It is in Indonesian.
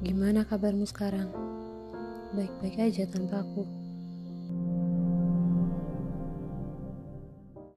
Gimana kabarmu sekarang? Baik-baik aja tanpa aku.